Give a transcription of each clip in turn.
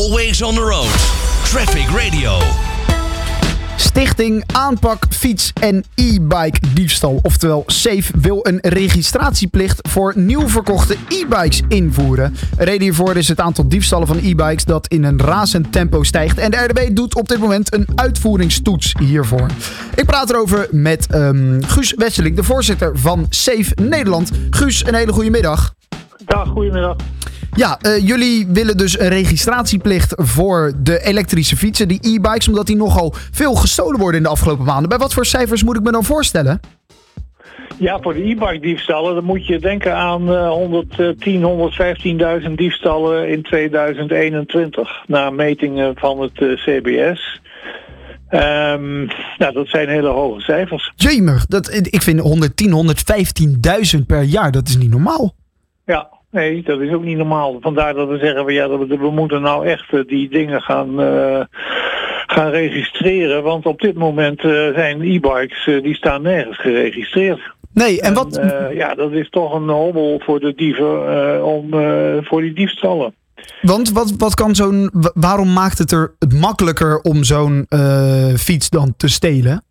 Always on the road. Traffic Radio. Stichting Aanpak Fiets en E-Bike Diefstal, oftewel SAFE, wil een registratieplicht voor nieuw verkochte e-bikes invoeren. Reden hiervoor is het aantal diefstallen van e-bikes dat in een razend tempo stijgt. En de RDW doet op dit moment een uitvoeringstoets hiervoor. Ik praat erover met ehm, Guus Wesseling, de voorzitter van SAFE Nederland. Guus, een hele goede middag. Dag, goedemiddag. Ja, eh, jullie willen dus een registratieplicht voor de elektrische fietsen, die e-bikes, omdat die nogal veel gestolen worden in de afgelopen maanden. Bij wat voor cijfers moet ik me dan voorstellen? Ja, voor de e-bike diefstallen dan moet je denken aan eh 110, 115.000 diefstallen in 2021. Na metingen van het eh, CBS. Ehm, nou, dat zijn hele hoge cijfers. Jemig, dat, ik vind 110, 115.000 per jaar, dat is niet normaal. Ja, nee, dat is ook niet normaal. Vandaar dat we zeggen, we, ja, dat we, moeten nou echt eh, die dingen gaan, eh, gaan registreren. Want op dit moment eh, zijn e-bikes, die staan nergens geregistreerd. Nee, en wat... eh, ja, dat is toch een hobbel voor de dieven om, voor die diefstallen. Want wat, wat kan zo'n. wa- Waarom maakt het er het makkelijker om zo'n fiets dan te stelen?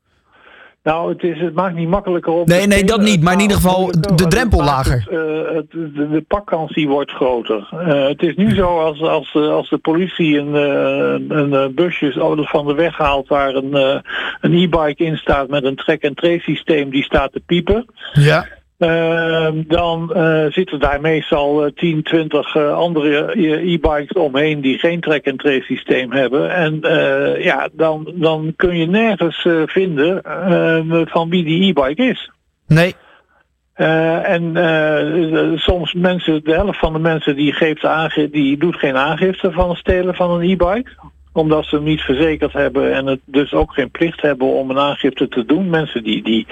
Nou, het, is, het maakt niet makkelijker om. Nee, nee, dat niet, maar in ieder geval de drempel lager. het, eh, het- de, de pakkans die wordt groter. Eh, het is nu zo als, als, de- als de politie een, eh, een, eh, busje van de weg haalt waar een, eh, een e-bike in staat met een track-and-trace systeem die staat te piepen. Ja. Ehm, dan eh, zitten daar meestal eh, 10, 20 eh, andere eh, e-bikes omheen die geen track-and-trace systeem hebben. En eh, ja, dan, dan kun je nergens eh, vinden eh, van wie die e-bike is. Nee. Eh, en eh, soms mensen, de helft van de mensen die geeft aange die doet geen aangifte van het stelen van een e-bike omdat ze hem niet verzekerd hebben en het dus ook geen plicht hebben om een aangifte te doen. Mensen die, die,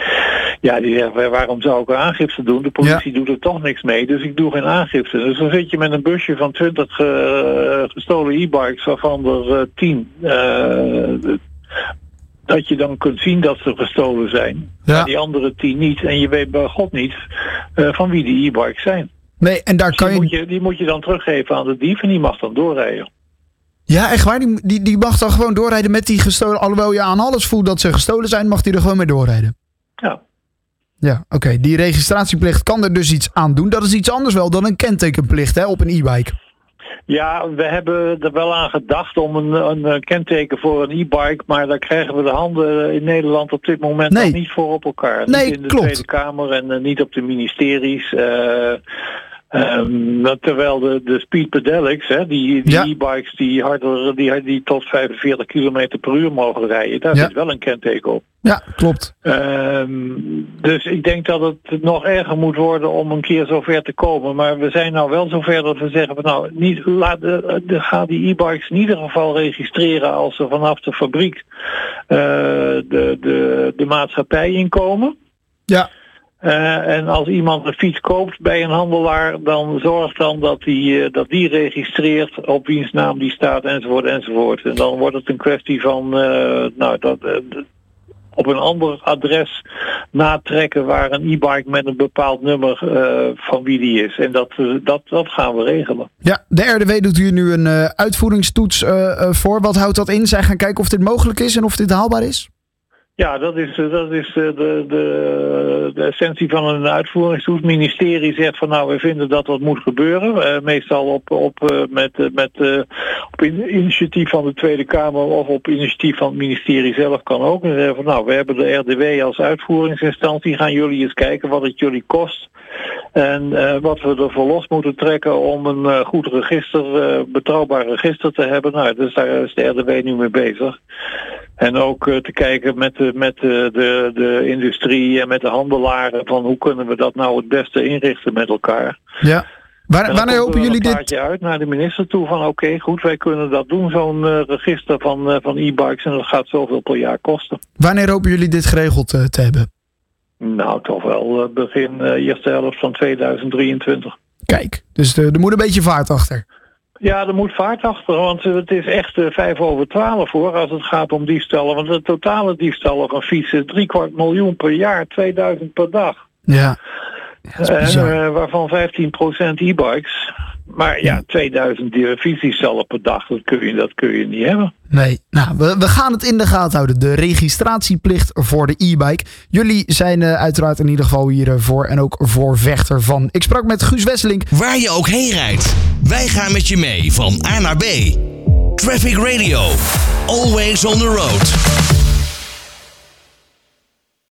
ja, die zeggen, waarom zou ik een aangifte doen? De politie doet er toch niks mee, dus ik doe geen aangifte. Dus dan zit je met een busje van 20 eh, gestolen e-bikes, waarvan er eh, 10 eh, dat je dan kunt zien dat ze gestolen zijn. Ja. Maar die andere 10 niet. En je weet bij God niet eh, van wie die e-bikes zijn. Nee, en daar Dus kan die, je. moet je, die moet je dan teruggeven aan de dief en die mag dan doorrijden. Ja, echt waar. Die, die, die mag dan gewoon doorrijden met die gestolen. Alhoewel je aan alles voelt dat ze gestolen zijn, mag die er gewoon mee doorrijden. Ja. Ja, oké. Die registratieplicht kan er dus iets aan doen. Dat is iets anders wel dan een kentekenplicht hè, op een e-bike. Ja, we hebben er wel aan gedacht om een, een eh, kenteken voor een e-bike, maar daar krijgen we de handen in Nederland op dit moment Nee. nog niet voor op elkaar. Nee, niet in de klopt. Tweede Kamer en eh, niet op de ministeries. eh, dat terwijl de, de speed pedelecs, hè, die, die Ja. e-bikes die harder, die, die tot 45 km per uur mogen rijden, daar Ja. zit wel een kenteken op. Ja, klopt. Ehm, dus ik denk dat het nog erger moet worden om een keer zover te komen. Maar we zijn nou wel zover dat we zeggen van nou, niet, laat de, de, ga die e-bikes in ieder geval registreren als ze vanaf de fabriek eh, de, de, de maatschappij inkomen. Ja. Eh, en als iemand een fiets koopt bij een handelaar, dan zorg dan dat die, eh, dat die registreert op wiens naam die staat enzovoort enzovoort. En dan wordt het een kwestie van eh, nou, dat, op een ander adres natrekken waar een e-bike met een bepaald nummer van wie die is. En dat, dat, dat gaan we regelen. Ja, de RDW doet hier nu een uitvoeringstoets voor. Wat houdt dat in? Zij gaan kijken of dit mogelijk is en of dit haalbaar is? Ja, dat is, eh, dat is eh, de, de, de essentie van een uitvoeringstoets. Het ministerie zegt van nou, we vinden dat dat moet gebeuren. Eh, meestal op, op, met, met, op in- initiatief van de Tweede Kamer of op initiatief van het ministerie zelf kan ook. En zeggen van nou, we hebben de RDW als uitvoeringsinstantie. Gaan jullie eens kijken wat het jullie kost. En eh, wat we ervoor los moeten trekken om een eh, goed register, eh, betrouwbaar register te hebben. Nou, dus daar is de RDW nu mee bezig. En ook te kijken met, de, met de, de, de industrie en met de handelaren van hoe kunnen we dat nou het beste inrichten met elkaar. Ja. Waar, wanneer er hopen jullie een dit? plaatje uit naar de minister toe van oké goed wij kunnen dat doen zo'n register van, van e-bikes en dat gaat zoveel per jaar kosten. Wanneer hopen jullie dit geregeld te hebben? Nou toch wel eh, begin eh, eerste helft van 2023. Kijk, dus er moet een beetje vaart achter. Ja, er moet vaart achter, want het is echt eh, vijf over twaalf hoor als het gaat om diefstallen. Want de totale diefstallen van fietsen drie kwart miljoen per jaar, 2000 per dag. Ja. En, waarvan 15% e-bikes. Maar ja, 2000 divisiestallen per dag, dat kun je, dat kun je niet hebben. Nee, nou, we, we gaan het in de gaten houden. De registratieplicht voor de e-bike. Jullie zijn uh, uiteraard in ieder geval hiervoor en ook voor vechter van. Ik sprak met Guus Wesselink. Waar je ook heen rijdt, wij gaan met je mee van A naar B. Traffic Radio, always on the road.